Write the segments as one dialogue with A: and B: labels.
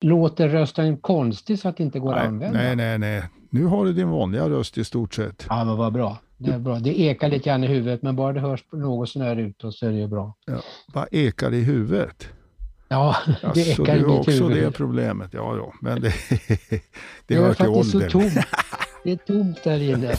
A: Låter rösten konstig så att det inte går
B: nej,
A: att använda?
B: Nej, nej, nej. Nu har du din vanliga röst i stort sett.
A: Ja, men vad bra. Det är bra. Det ekar lite grann i huvudet, men bara det hörs något sånär utåt så är det ju bra.
B: Ja. Vad ekar i huvudet?
A: Ja, det
B: Alltså,
A: ekar
B: du
A: i mitt
B: också
A: huvud.
B: det problemet. Ja, ja, men det, det
A: Det
B: hör till
A: att det är så
B: åldern.
A: tomt. Det är tomt där inne.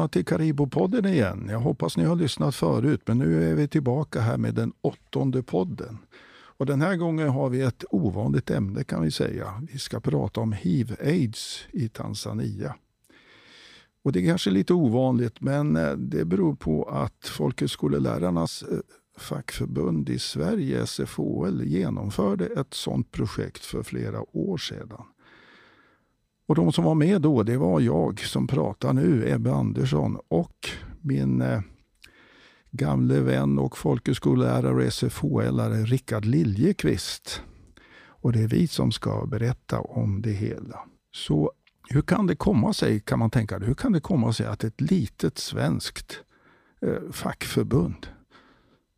B: Välkomna till Karibopodden igen. Jag hoppas ni har lyssnat förut, men nu är vi tillbaka här med den åttonde podden. Och den här gången har vi ett ovanligt ämne kan vi säga. Vi ska prata om hiv-aids i Tanzania. Och det är kanske lite ovanligt, men eh, det beror på att folkhögskolelärarnas eh, fackförbund i Sverige, SFHL, genomförde ett sådant projekt för flera år sedan. Och de som var med då, det var jag som pratar nu, Ebbe Andersson och min eh, gamle vän och folkhögskolelärare och SFHL-are Rickard Liljekvist. Och det är vi som ska berätta om det hela. Så hur kan det komma sig, kan man tänka, hur kan det komma sig att ett litet svenskt eh, fackförbund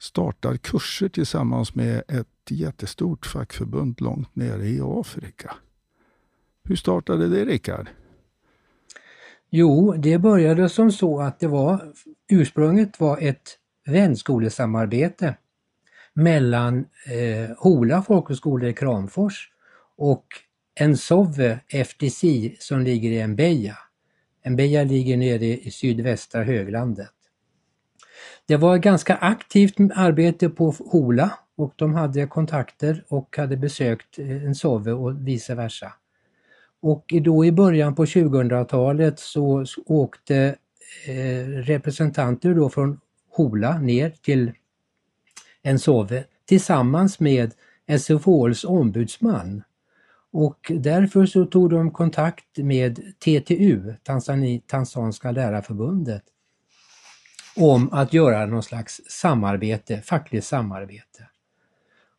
B: startar kurser tillsammans med ett jättestort fackförbund långt nere i Afrika? Hur startade det, Rickard?
A: Jo, det började som så att det var ursprunget var ett vänskolesamarbete mellan eh, Hola folkhögskola i Kramfors och Ensove FDC som ligger i Enbeja. Enbeja ligger nere i sydvästra höglandet. Det var ett ganska aktivt arbete på Hola och de hade kontakter och hade besökt eh, Ensove och vice versa. Och då i början på 2000-talet så åkte eh, representanter då från Hola ner till Ensove tillsammans med SFHLs ombudsman. Och därför så tog de kontakt med TTU, Tanzani, Tanzanska lärarförbundet, om att göra någon slags samarbete, fackligt samarbete.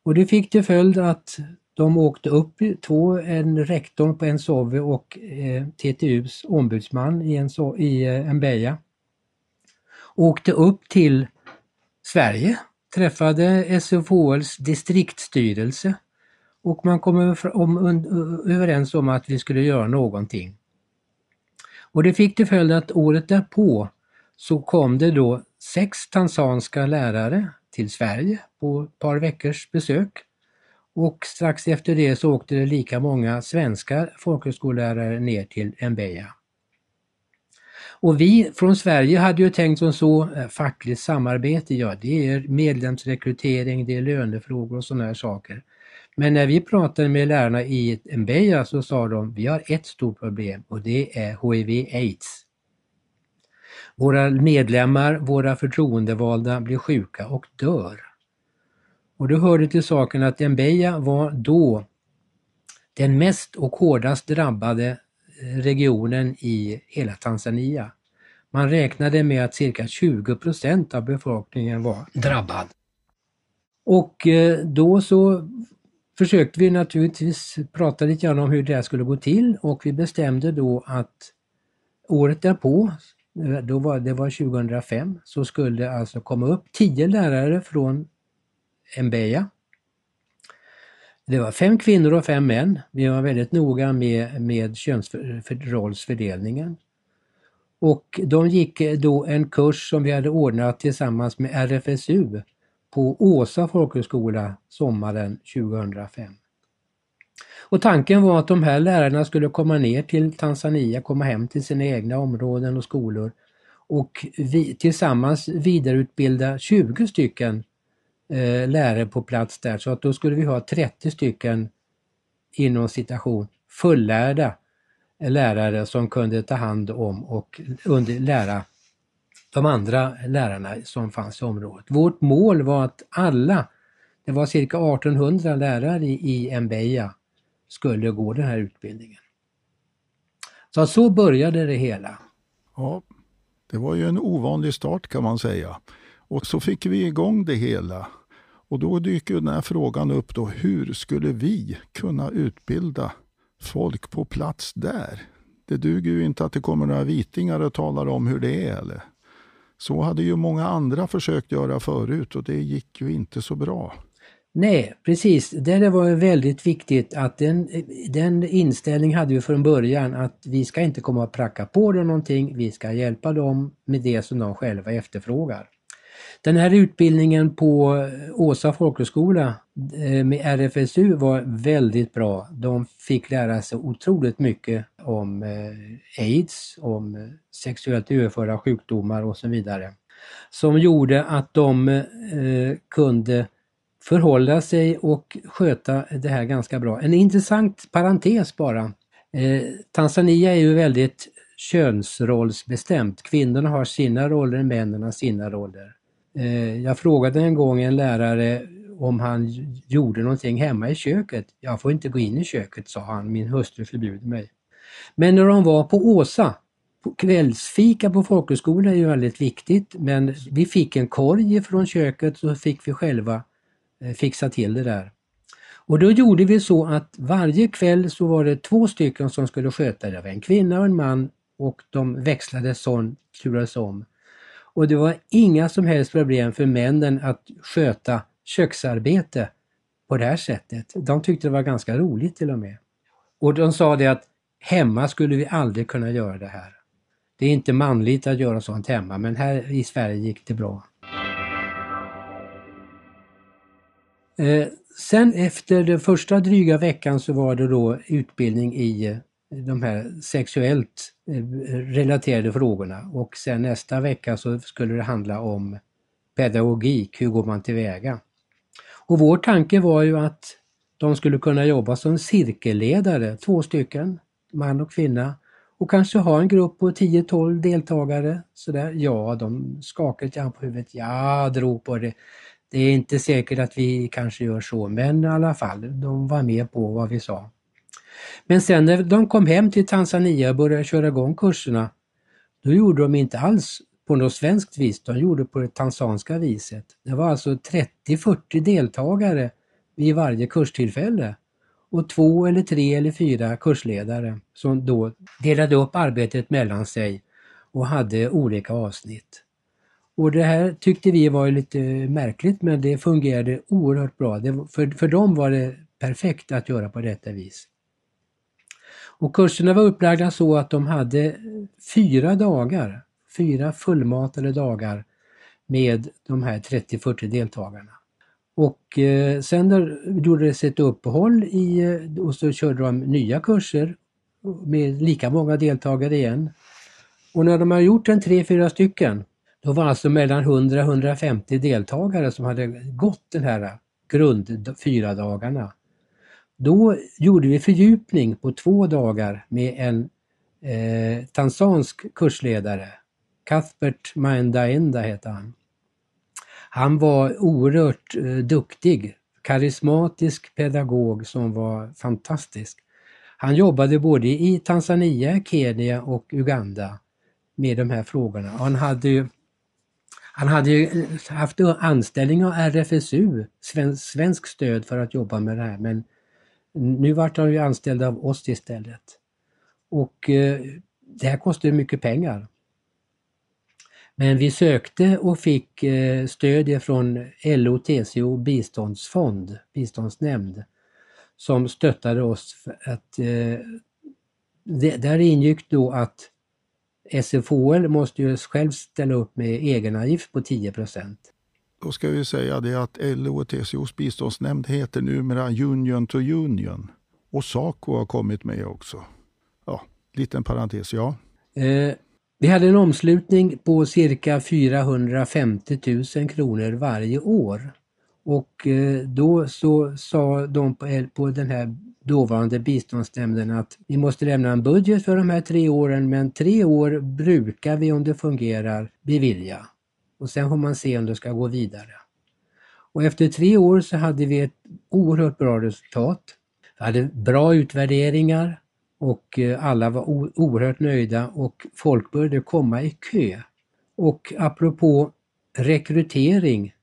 A: Och det fick till följd att de åkte upp, två, en rektor på Ensove och eh, TTUs ombudsman i, Enso, i eh, Mbeya. Åkte upp till Sverige, träffade SFHLs distriktsstyrelse och man kom över, om, un, överens om att vi skulle göra någonting. Och det fick till följd att året därpå så kom det då sex tanzanska lärare till Sverige på ett par veckors besök. Och strax efter det så åkte det lika många svenska folkhögskollärare ner till Mbeya. Och vi från Sverige hade ju tänkt som så, eh, fackligt samarbete, ja det är medlemsrekrytering, det är lönefrågor och sådana här saker. Men när vi pratade med lärarna i Mbeya så sa de, vi har ett stort problem och det är HIV-AIDS. Våra medlemmar, våra förtroendevalda blir sjuka och dör. Och det hörde till saken att Mbeya var då den mest och hårdast drabbade eh, regionen i hela Tanzania. Man räknade med att cirka 20 procent av befolkningen var drabbad. Och eh, då så försökte vi naturligtvis prata lite grann om hur det här skulle gå till och vi bestämde då att året därpå, eh, då var, det var 2005, så skulle alltså komma upp 10 lärare från Mbeya. Det var fem kvinnor och fem män. Vi var väldigt noga med, med könsrollsfördelningen. Och de gick då en kurs som vi hade ordnat tillsammans med RFSU på Åsa folkhögskola sommaren 2005. Och tanken var att de här lärarna skulle komma ner till Tanzania, komma hem till sina egna områden och skolor och vi, tillsammans vidareutbilda 20 stycken eh, lärare på plats där så att då skulle vi ha 30 stycken inom citation fullärda lärare som kunde ta hand om och under, lära de andra lärarna som fanns i området. Vårt mål var att alla, det var cirka 1800 lärare i, i Mbeya, skulle gå den här utbildningen. Så så började det hela.
B: Ja, det var ju en ovanlig start kan man säga. Och så fick vi igång det hela. Och då dyker den här frågan upp då, hur skulle vi kunna utbilda folk på plats där? Det duger ju inte att det kommer några vitingar och talar om hur det är. Eller? Så hade ju många andra försökt göra förut och det gick ju inte så bra.
A: Nej, precis. Det var väldigt viktigt att den, den inställning hade vi från början att vi ska inte komma och pracka på dem någonting, vi ska hjälpa dem med det som de själva efterfrågar. Den här utbildningen på Åsa folkhögskola eh, med RFSU var väldigt bra. De fick lära sig otroligt mycket om eh, aids, om eh, sexuellt överförda sjukdomar och så vidare. Som gjorde att de kunde förhålla sig och sköta det här ganska bra. En intressant parentes bara. Tanzania är ju väldigt könsrollsbestämt. Kvinnorna har sina roller, männen har sina roller. Eh, jag frågade en gång en lärare om han gjorde någonting hemma i köket. Jag får inte gå in i köket, sa han, min hustru förbjuder mig. Men när de var på Åsa, på kvällsfika på folkhögskolan är ju väldigt viktigt, men vi fick en korg från köket så fick vi själva eh, fixa till det där. Och då gjorde vi så att varje kväll så var det två stycken som skulle sköta det. Det var en kvinna och en man och de växlade sån, turades om. Och det var inga som helst problem för männen att sköta köksarbete på det här sättet. De tyckte det var ganska roligt till och med. Och de sa det att hemma skulle vi aldrig kunna göra det här. Det är inte manligt att göra sånt hemma men här i Sverige gick det bra. Eh, sen efter den första dryga veckan så var det då utbildning i eh, de här sexuellt eh, relaterade frågorna och sen nästa vecka så skulle det handla om pedagogik, hur går man tillväga? Och vår tanke var ju att de skulle kunna jobba som cirkelledare, två stycken, man och kvinna, och kanske ha en grupp på 10-12 deltagare. Sådär. Ja, de skakade lite på huvudet. Ja, drog på det. Det är inte säkert att vi kanske gör så, men i alla fall, de var med på vad vi sa. Men sen när de kom hem till Tanzania och började köra igång kurserna, då gjorde de inte alls på något svenskt vis, de gjorde på det tanzanska viset. Det var alltså 30-40 deltagare vid varje kurstillfälle och två eller tre eller fyra kursledare som då delade upp arbetet mellan sig och hade olika avsnitt. Och det här tyckte vi var lite märkligt men det fungerade oerhört bra. Det, för, för dem var det perfekt att göra på detta vis. Och kurserna var upplagda så att de hade fyra dagar, fyra fullmatade dagar med de här 30-40 deltagarna. Och eh, sen där gjordes ett uppehåll i, eh, och så körde de nya kurser med lika många deltagare igen. Och när de har gjort en tre, fyra stycken, då var alltså mellan 100-150 deltagare som hade gått den här grund fyra dagarna. Då gjorde vi fördjupning på två dagar med en eh, tanzansk kursledare. Cuthbert Mandaenda hette han. Han var oerhört eh, duktig, karismatisk pedagog som var fantastisk. Han jobbade både i Tanzania, Kenya och Uganda med de här frågorna. Han hade ju, han hade eh, haft anställning av RFSU, svensk, svensk stöd för att jobba med det här men nu vart han ju anställd av oss istället. Och eh, det här kostar mycket pengar. Men vi sökte och fick eh, stöd från LO, TCO biståndsfond, biståndsnämnd, som stöttade oss. För att, eh, det, där ingick då att SFHL måste ju själv ställa upp med egenavgift på 10
B: då ska vi säga det att LO och TCOs biståndsnämnd heter numera Union to Union. Och Saco har kommit med också. Ja, liten parentes, ja.
A: Eh, vi hade en omslutning på cirka 450 000 kronor varje år. Och eh, då så sa de på, på den här dåvarande biståndsnämnden att vi måste lämna en budget för de här tre åren men tre år brukar vi om det fungerar bevilja och sen får man se om det ska gå vidare. Och efter tre år så hade vi ett oerhört bra resultat. Vi hade bra utvärderingar och eh, alla var oerhört nöjda och folk började komma i kö. Och apropå rekrytering,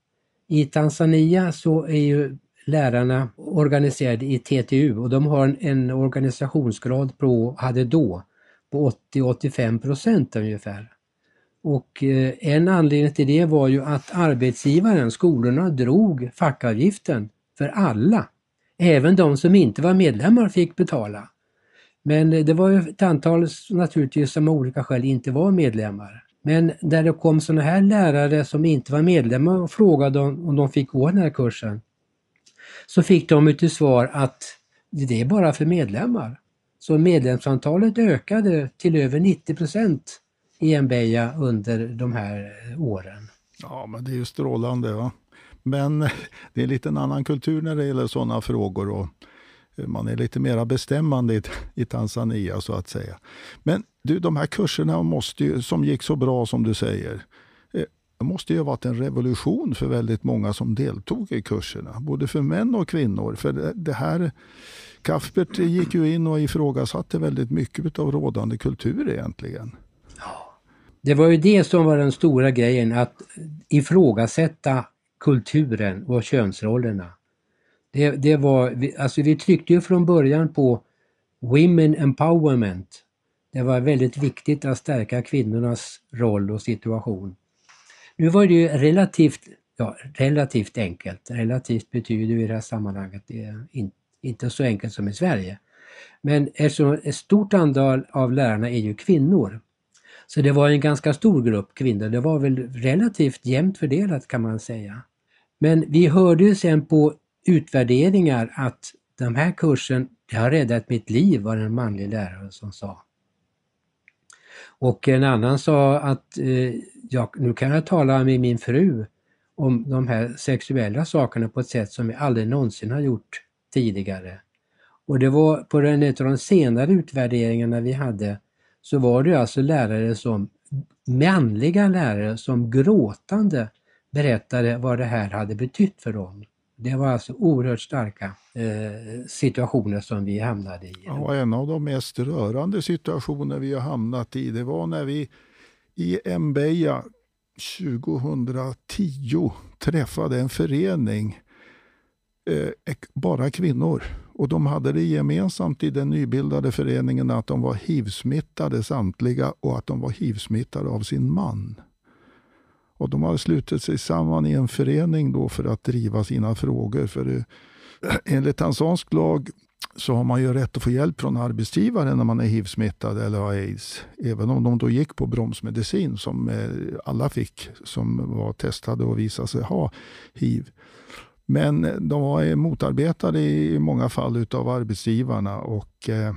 A: i Tanzania så är ju lärarna organiserade i TTU och de har en, organisationsgrad på, hade då, på 80-85 procent ungefär. Och eh, en anledning till det var ju att arbetsgivaren, skolorna, drog fackavgiften för alla. Även de som inte var medlemmar fick betala. Men det var ju ett antal naturligtvis som av olika skäl inte var medlemmar. Men när det kom sådana här lärare som inte var medlemmar och frågade om de fick gå den här kursen, så fick de till svar att det är bara för medlemmar. Så medlemsantalet ökade till över 90 procent i Mbeya under de här åren.
B: Ja, men det är ju strålande. Va? Men det är lite en annan kultur när det gäller sådana frågor. Och man är lite mer bestämmande i, i Tanzania så att säga. Men du, de här kurserna måste ju, som gick så bra som du säger, eh, det måste ju ha varit en revolution för väldigt många som deltog i kurserna. Både för män och kvinnor. För det här, Kaffbert gick ju in och ifrågasatte väldigt mycket av rådande kultur egentligen.
A: Det var ju det som var den stora grejen, att ifrågasätta kulturen och könsrollerna. Det, det var, alltså vi tryckte ju från början på Women Empowerment. Det var väldigt viktigt att stärka kvinnornas roll och situation. Nu var det ju relativt, ja, relativt enkelt. Relativt betyder ju i det här sammanhanget det är in, inte så enkelt som i Sverige. Men eftersom ett stort antal av lärarna är ju kvinnor. Så det var en ganska stor grupp kvinnor. Det var väl relativt jämnt fördelat kan man säga. Men vi hörde ju sen på utvärderingar att den här kursen, det har räddat mitt liv, var det en manlig lärare som sa. Och en annan sa att eh, jag, nu kan jag tala med min fru om de här sexuella sakerna på ett sätt som jag aldrig någonsin har gjort tidigare. Och det var på en av de senare utvärderingarna vi hade så var det alltså lärare som, manliga lärare som gråtande berättade vad det här hade betytt för dem. Det var alltså oerhört starka eh, situationer som vi hamnade i.
B: Ja, en av de mest rörande situationer vi har hamnat i det var när vi i Mbeya 2010 träffade en förening, eh, bara kvinnor. Och de hade det gemensamt i den nybildade föreningen att de var hiv-smittade samtliga och att de var hiv-smittade av sin man. Och de hade slutit sig samman i en förening då för att driva sina frågor. För det, enligt tanzansk lag så har man ju rätt att få hjälp från arbetsgivaren när man är hiv-smittad eller har aids. Även om de då gick på bromsmedicin som eh, alla fick som var testade och visade sig ha hiv. Men eh, de var motarbetade i många fall av arbetsgivarna och eh,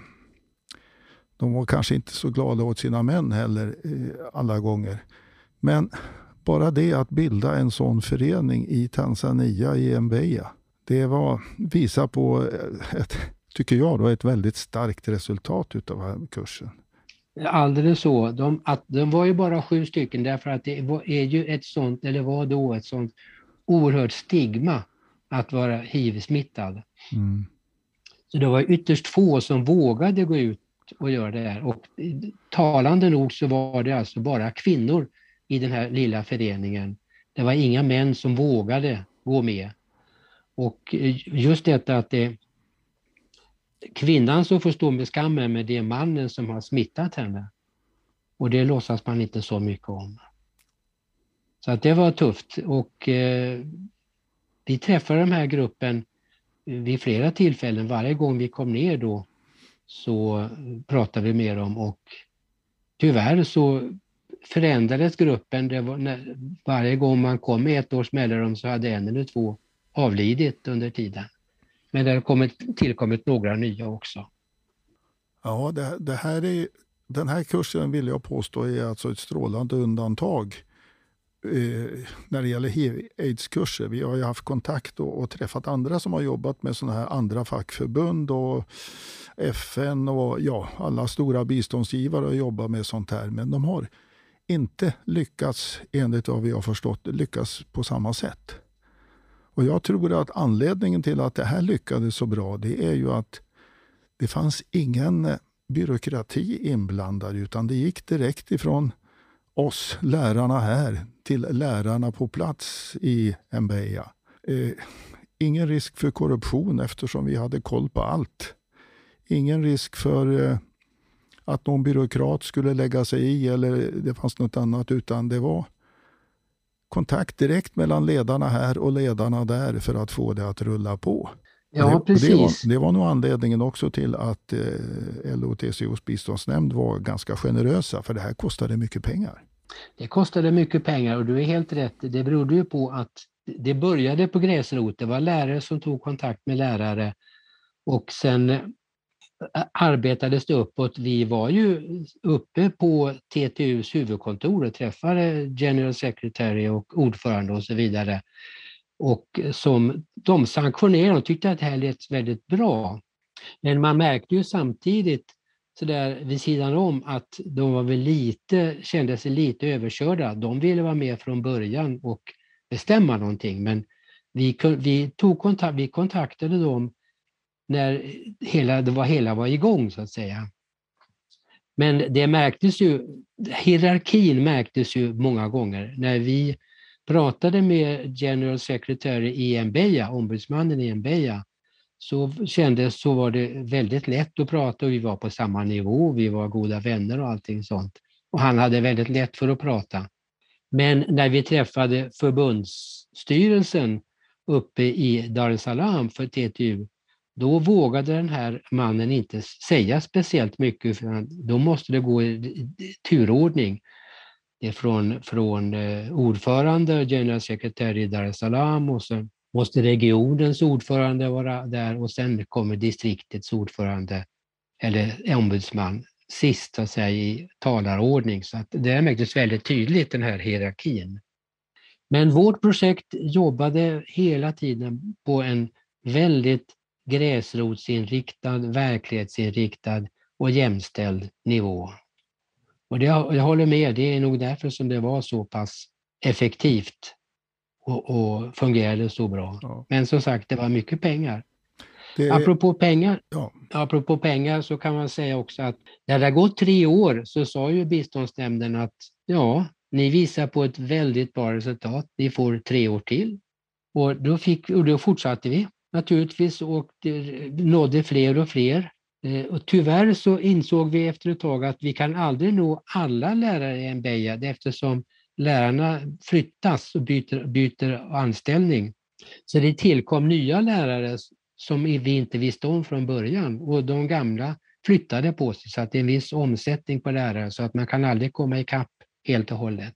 B: de var kanske inte så glada åt sina män heller eh, alla gånger. Men bara det att bilda en sån förening i Tanzania, i Mbeya, det var, visar på, ett, tycker jag, då, ett väldigt starkt resultat utav kursen.
A: Alldeles så. De, att, de var ju bara sju stycken därför att det var, är ju ett sånt, eller var då ett sånt oerhört stigma att vara hiv-smittad. Mm. Så det var ytterst få som vågade gå ut och göra det här. Och talande nog så var det alltså bara kvinnor i den här lilla föreningen. Det var inga män som vågade gå med. Och just detta att det är kvinnan som får stå med skammen, men det är mannen som har smittat henne. Och det låtsas man inte så mycket om. Så att det var tufft och eh, vi träffade den här gruppen eh, vid flera tillfällen. Varje gång vi kom ner då så pratade vi med dem och tyvärr så förändrades gruppen. Det var när, varje gång man kom med ett års mellanrum så hade en eller två avlidit under tiden. Men det har kommit, tillkommit några nya också.
B: Ja, det, det här är, den här kursen vill jag påstå är alltså ett strålande undantag eh, Eh, när det gäller hiv-aids-kurser. Vi har ju haft kontakt och, och, träffat andra som har jobbat med sådana här andra fackförbund och FN och ja, alla stora biståndsgivare har jobbat med sånt här. Men de har inte lyckats, enligt vad vi har förstått, lyckas på samma sätt. Och Jag tror att anledningen till att det här lyckades så bra, det är ju att det fanns ingen byråkrati inblandad utan det gick direkt ifrån oss lärarna här till lärarna på plats i Mbeya. Eh, ingen risk för korruption eftersom vi hade koll på allt. Ingen risk för eh, att någon byråkrat skulle lägga sig i eller det fanns något annat utan det var kontakt direkt mellan ledarna här och ledarna där för att få det att rulla på.
A: Ja, det, precis.
B: Det var, det var nog anledningen också till att eh, LO och TCOs biståndsnämnd var ganska generösa för det här kostade mycket pengar.
A: Det kostade mycket pengar och du är helt rätt. Det berodde ju på att det började på gräsrot. Det var lärare som tog kontakt med lärare och sen eh, arbetades det uppåt. Vi var ju uppe på TTUs huvudkontor och träffade General Secretary och ordförande och så vidare. Och eh, som de sanktionerade och tyckte att det här lät väldigt bra. Men man märkte ju samtidigt sådär vid sidan om att de var väl lite, kände sig lite överkörda. De ville vara med från början och bestämma någonting men vi, vi, tog kontakt, vi kontaktade dem när hela, det var, hela var igång så att säga. Men det märktes ju, hierarkin märktes ju många gånger när vi pratade med General Secretary i Mbeya, ombudsmannen i Mbeya, så kändes så var det väldigt lätt att prata och vi var på samma nivå, vi var goda vänner och allting sånt. Och han hade väldigt lätt för att prata. Men när vi träffade förbundsstyrelsen uppe i Dar es Salaam för TTU, då vågade den här mannen inte säga speciellt mycket, för då måste det gå i turordning. Det är från, från eh, ordförande, general secretary i Dar es Salaam och sen måste regionens ordförande vara där och sen kommer distriktets ordförande eller ombudsman sist så att säga, i talarordning. Så att det märktes väldigt tydligt den här hierarkin. Men vårt projekt jobbade hela tiden på en väldigt gräsrotsinriktad, verklighetsinriktad och jämställd nivå. Och det, jag håller med, det är nog därför som det var så pass effektivt och, och fungerade så bra. Ja. Men som sagt, det var mycket pengar. Det... Apropå, pengar, ja. apropå pengar så kan man säga också att när det har gått tre år så sa ju biståndsnämnden att ja, ni visar på ett väldigt bra resultat, ni får tre år till. Och då, fick, och då fortsatte vi naturligtvis och nådde fler och fler. Eh, och tyvärr så insåg vi efter ett tag att vi kan aldrig nå alla lärare i Mbeya eftersom lärarna flyttas och byter, byter anställning. Så det tillkom nya lärare som vi inte visste om från början och de gamla flyttade på sig så att det är en viss omsättning på lärare så att man kan aldrig komma ikapp helt och hållet.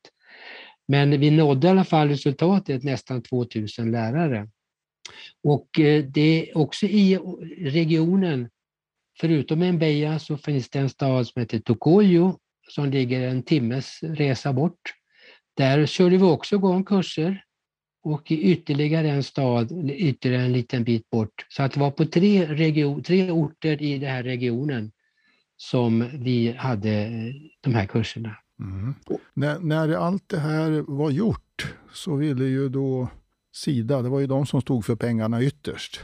A: Men vi nådde i alla fall resultatet nästan 2000 lärare. Och eh, det är också i regionen, förutom Mbeya så finns det en stad som heter Tokoyo som ligger en timmes resa bort. Där körde vi också igång kurser och i ytterligare en stad, ytterligare en liten bit bort. Så att det var på tre, region, tre orter i den här regionen som vi hade eh, de här kurserna.
B: Mm. När, när allt det här var gjort så ville ju då Sida, det var ju de som stod för pengarna ytterst,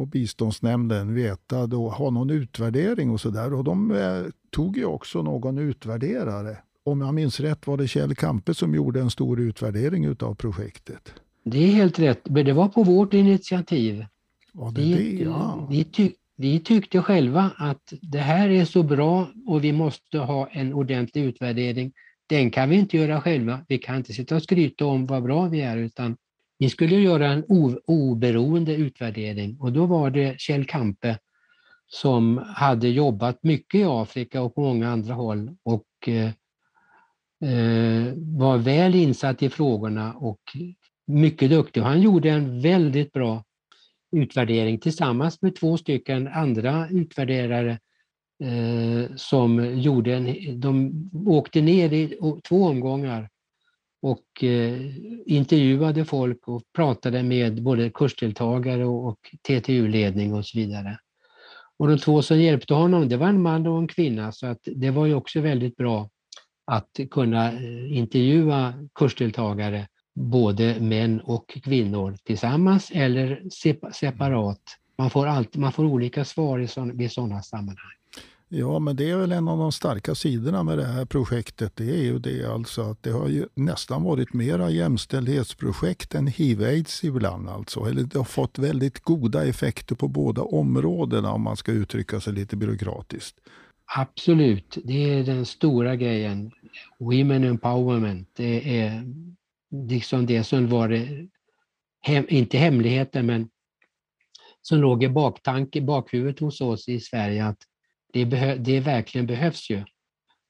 B: och biståndsnämnden veta då, ha någon utvärdering och sådär. Och de eh, tog ju också någon utvärderare om jag minns rätt var det Kjell Kampe som gjorde en stor utvärdering utav projektet.
A: Det är helt rätt, men det var på vårt initiativ.
B: Var det vi, det? Ja.
A: Vi, tyck, vi tyckte själva att det här är så bra och vi måste ha en ordentlig utvärdering. Den kan vi inte göra själva. Vi kan inte sitta och skryta om vad bra vi är utan vi skulle göra en oberoende utvärdering och då var det Kjell Kampe som hade jobbat mycket i Afrika och på många andra håll och eh, eh, var väl insatt i frågorna och mycket duktig. Han gjorde en väldigt bra utvärdering tillsammans med två stycken andra utvärderare eh, som gjorde en, de åkte ner i två omgångar och eh, intervjuade folk och pratade med både kursdeltagare och, och TTU-ledning och så vidare. Och de två som hjälpte honom, det var en man och en kvinna, så att det var ju också väldigt bra att kunna eh, intervjua kursdeltagare, både män och kvinnor tillsammans eller separat. Man får, alltid, man får olika svar i sån, vid sådana sammanhang.
B: Ja, men det är väl en av de starka sidorna med det här projektet. Det är ju det alltså att det har ju nästan varit mera jämställdhetsprojekt än hiv-aids ibland. Alltså. Eller det har fått väldigt goda effekter på båda områdena om man ska uttrycka sig lite byråkratiskt.
A: Absolut, det är den stora grejen. Women empowerment, det är liksom det som var, hem, inte hemligheten, men som låg i baktanke, bakhuvudet hos oss i Sverige att det, behö, det verkligen behövs ju.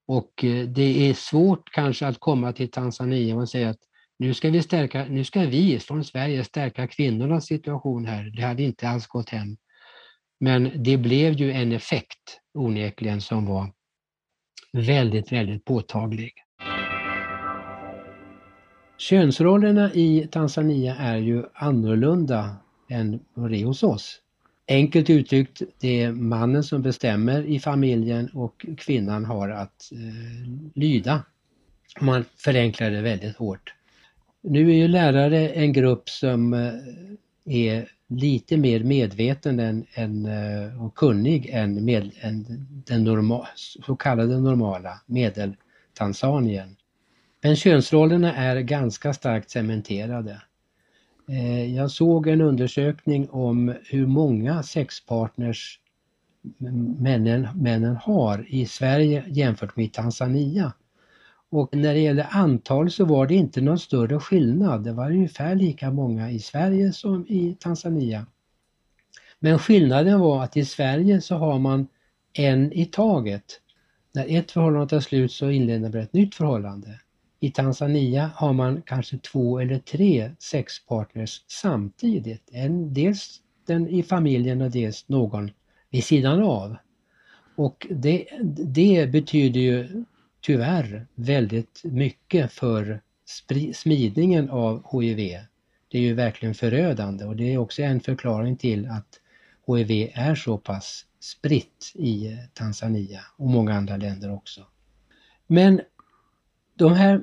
A: Och eh, det är svårt kanske att komma till Tanzania och säga att nu ska vi, stärka, nu ska vi från Sverige stärka kvinnornas situation här. Det hade inte alls gått hem. Men det blev ju en effekt onekligen som var väldigt, väldigt påtaglig. Könsrollerna i Tanzania är ju annorlunda än vad det är hos oss. Enkelt uttryckt, det är mannen som bestämmer i familjen och kvinnan har att eh, lyda. Man förenklar det väldigt hårt. Nu är ju lärare en grupp som eh, är lite mer medveten än, än, eh, och kunnig än, med, än den norma, så kallade normala medeltansanien. Men könsrollerna är ganska starkt cementerade. Eh, jag såg en undersökning om hur många sexpartners männen, männen har i Sverige jämfört med Tanzania. Och när det gäller antal så var det inte någon större skillnad. Det var ungefär lika många i Sverige som i Tanzania. Men skillnaden var att i Sverige så har man en i taget. När ett förhållande tar slut så inleder man ett nytt förhållande. I Tanzania har man kanske två eller tre sexpartners samtidigt. En, dels den i familjen och dels någon vid sidan av. Och det, det betyder ju tyvärr väldigt mycket för smidningen av HIV. Det är ju verkligen förödande och det är också en förklaring till att HIV är så pass spritt i Tanzania och många andra länder också. Men de här,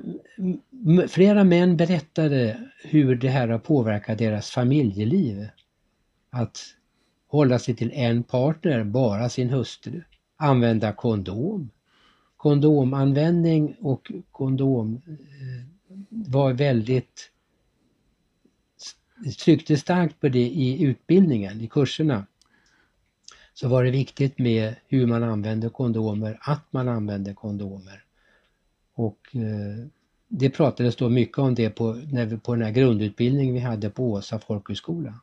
A: flera män berättade hur det här har påverkat deras familjeliv. Att hålla sig till en partner, bara sin hustru. Använda kondom. Kondomanvändning och kondom eh, var väldigt tryckte starkt på det i utbildningen, i kurserna. Så var det viktigt med hur man använder kondomer, att man använder kondomer. Och eh, det pratades då mycket om det på, när vi, på den här grundutbildningen vi hade på Åsa folkhögskola.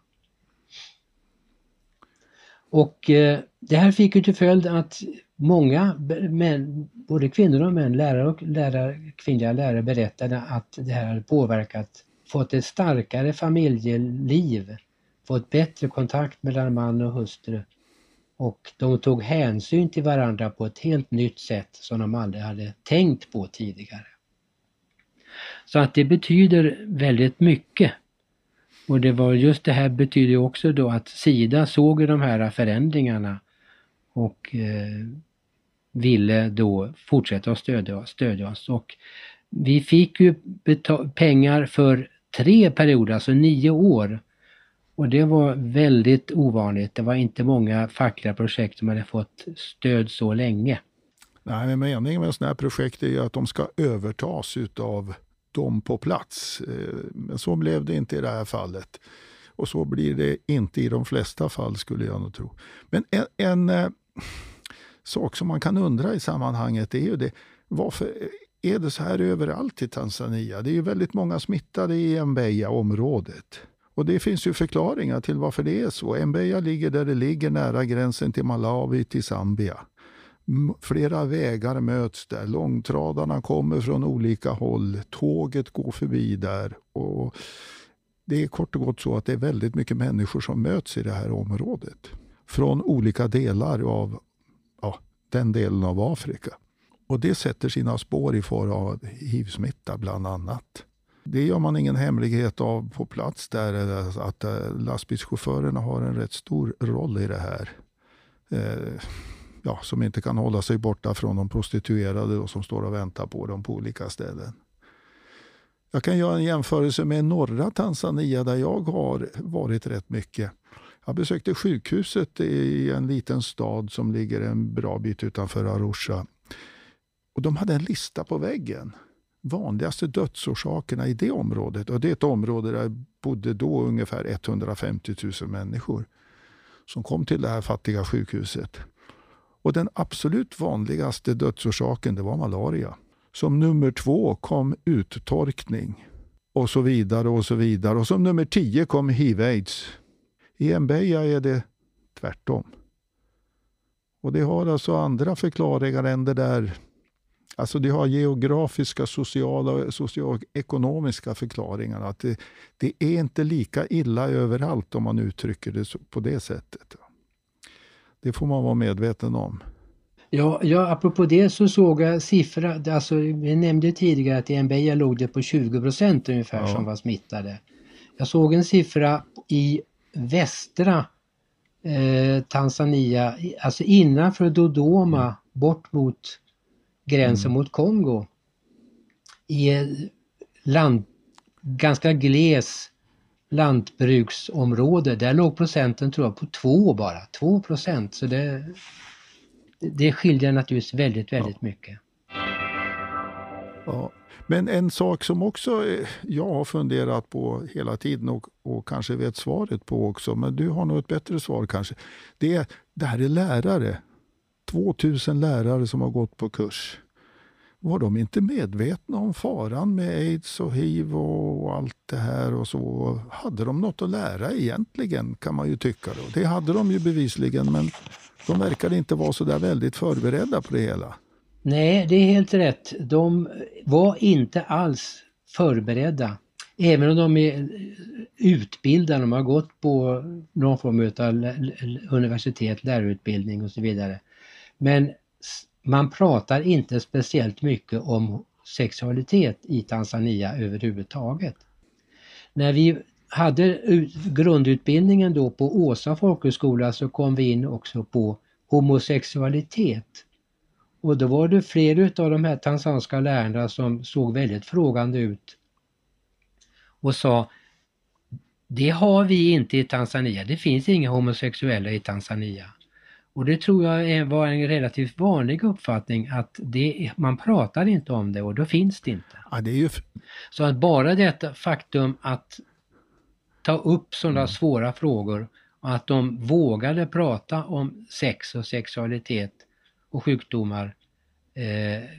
A: Och eh, det här fick ju till följd att många män, både kvinnor och män, lärare och lärare, kvinnliga lärare berättade att det här hade påverkat, fått ett starkare familjeliv, fått bättre kontakt mellan man och hustru och de tog hänsyn till varandra på ett helt nytt sätt som de aldrig hade tänkt på tidigare. Så att det betyder väldigt mycket. Och det var just det här betyder också då att Sida såg de här förändringarna och eh, ville då fortsätta att stödja, stödja oss. Och vi fick ju pengar för tre perioder, alltså nio år och det var väldigt ovanligt. Det var inte många fackliga projekt som hade fått stöd så länge.
B: Nej, men meningen med sådana här projekt är ju att de ska övertas utav dem på plats. Eh, men så blev det inte i det här fallet. Och så blir det inte i de flesta fall skulle jag nog tro. Men en, en eh, sak som man kan undra i sammanhanget är ju det, varför är det så här överallt i Tanzania? Det är ju väldigt många smittade i Mbeya-området. Och det finns ju förklaringar till varför det är så. Mbeya ligger där det ligger nära gränsen till Malawi, till Zambia. Flera vägar möts där. Långtradarna kommer från olika håll. Tåget går förbi där. Och det är kort och gott så att det är väldigt mycket människor som möts i det här området. Från olika delar av ja, den delen av Afrika. Och det sätter sina spår i form av hiv-smitta bland annat. Det gör man ingen hemlighet av på plats där, att eh, lastbilschaufförerna har en rätt stor roll i det här. Eh, ja, som inte kan hålla sig borta från de prostituerade och som står och väntar på dem på olika ställen. Jag kan göra en jämförelse med norra Tanzania där jag har varit rätt mycket. Jag besökte sjukhuset i en liten stad som ligger en bra bit utanför Arusha. Och de hade en lista på väggen. Vanligaste dödsorsakerna i det området. Och det är ett område där det bodde då ungefär 150 000 människor. Som kom till det här fattiga sjukhuset. Och den absolut vanligaste dödsorsaken det var malaria. Som nummer två kom uttorkning. Och så vidare och så vidare. Och som nummer tio kom hiv-aids. I Mbeya är det tvärtom. Och det har alltså andra förklaringar än det där Alltså det har geografiska, sociala och socioekonomiska förklaringar. Att det, det, är inte lika illa överallt om man uttrycker det på det sättet. Det får man vara medveten om.
A: Ja, ja apropå det så såg jag siffror, alltså vi nämnde tidigare att i Mbeya låg det på 20 procent ungefär ja. som var smittade. Jag såg en siffra i västra eh, Tanzania, alltså innanför Dodoma, bort mot gränsen mm. mot Kongo. I land, ganska gles lantbruksområde, där låg procenten tror jag på två bara, 2 procent. Så det, det skiljer naturligtvis väldigt, väldigt ja. mycket.
B: Ja. Men en sak som också eh, jag har funderat på hela tiden och, och kanske vet svaret på också, men du har nog ett bättre svar kanske. Det är, det här är lärare. 2000 lärare som har gått på kurs. Var de inte medvetna om faran med aids och hiv och allt det här och så? Hade de något att lära egentligen kan man ju tycka. Då. Det hade de ju bevisligen men de verkade inte vara så där väldigt förberedda på det hela.
A: Nej, det är helt rätt. De var inte alls förberedda. Även om de är utbildade, de har gått på någon form av universitet, lärarutbildning och så vidare. Men man pratar inte speciellt mycket om sexualitet i Tanzania överhuvudtaget. När vi hade grundutbildningen då på Åsa folkhögskola så kom vi in också på homosexualitet. Och då var det fler av de här tanzanska lärarna som såg väldigt frågande ut och sa Det har vi inte i Tanzania, det finns inga homosexuella i Tanzania. Och det tror jag var en relativt vanlig uppfattning att det, man pratar inte om det och då finns det inte.
B: Ja, det är ju...
A: Så att bara detta faktum att ta upp sådana mm. svåra frågor och att de vågade prata om sex och sexualitet och sjukdomar eh,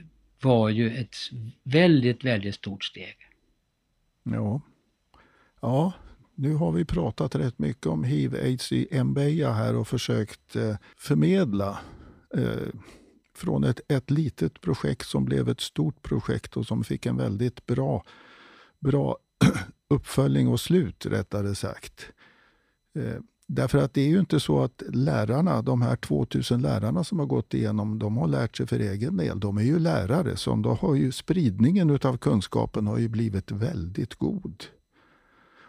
A: var ju ett väldigt, väldigt stort steg.
B: Ja. Ja, nu har vi pratat rätt mycket om hiv-aids i Mbeya här och försökt eh, förmedla eh, från ett, ett litet projekt som blev ett stort projekt och som fick en väldigt bra, bra uppföljning och slut rättare sagt. Eh, därför att det är ju inte så att lärarna, de här 2000 lärarna som har gått igenom, de har lärt sig för egen del. De är ju lärare, så de har ju spridningen av kunskapen har ju blivit väldigt god.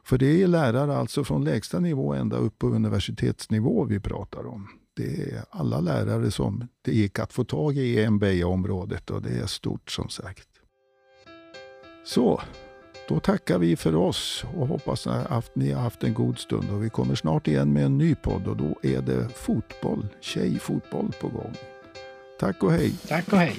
B: För det är lärare alltså från lägsta nivå ända upp på universitetsnivå vi pratar om. Det är alla lärare som det gick att få tag i i MBA-området och det är stort som sagt. Så, då tackar vi för oss och hoppas att ni har haft en god stund. Och vi kommer snart igen med en ny podd och då är det fotboll, tjejfotboll på gång. Tack och hej!
A: Tack och hej!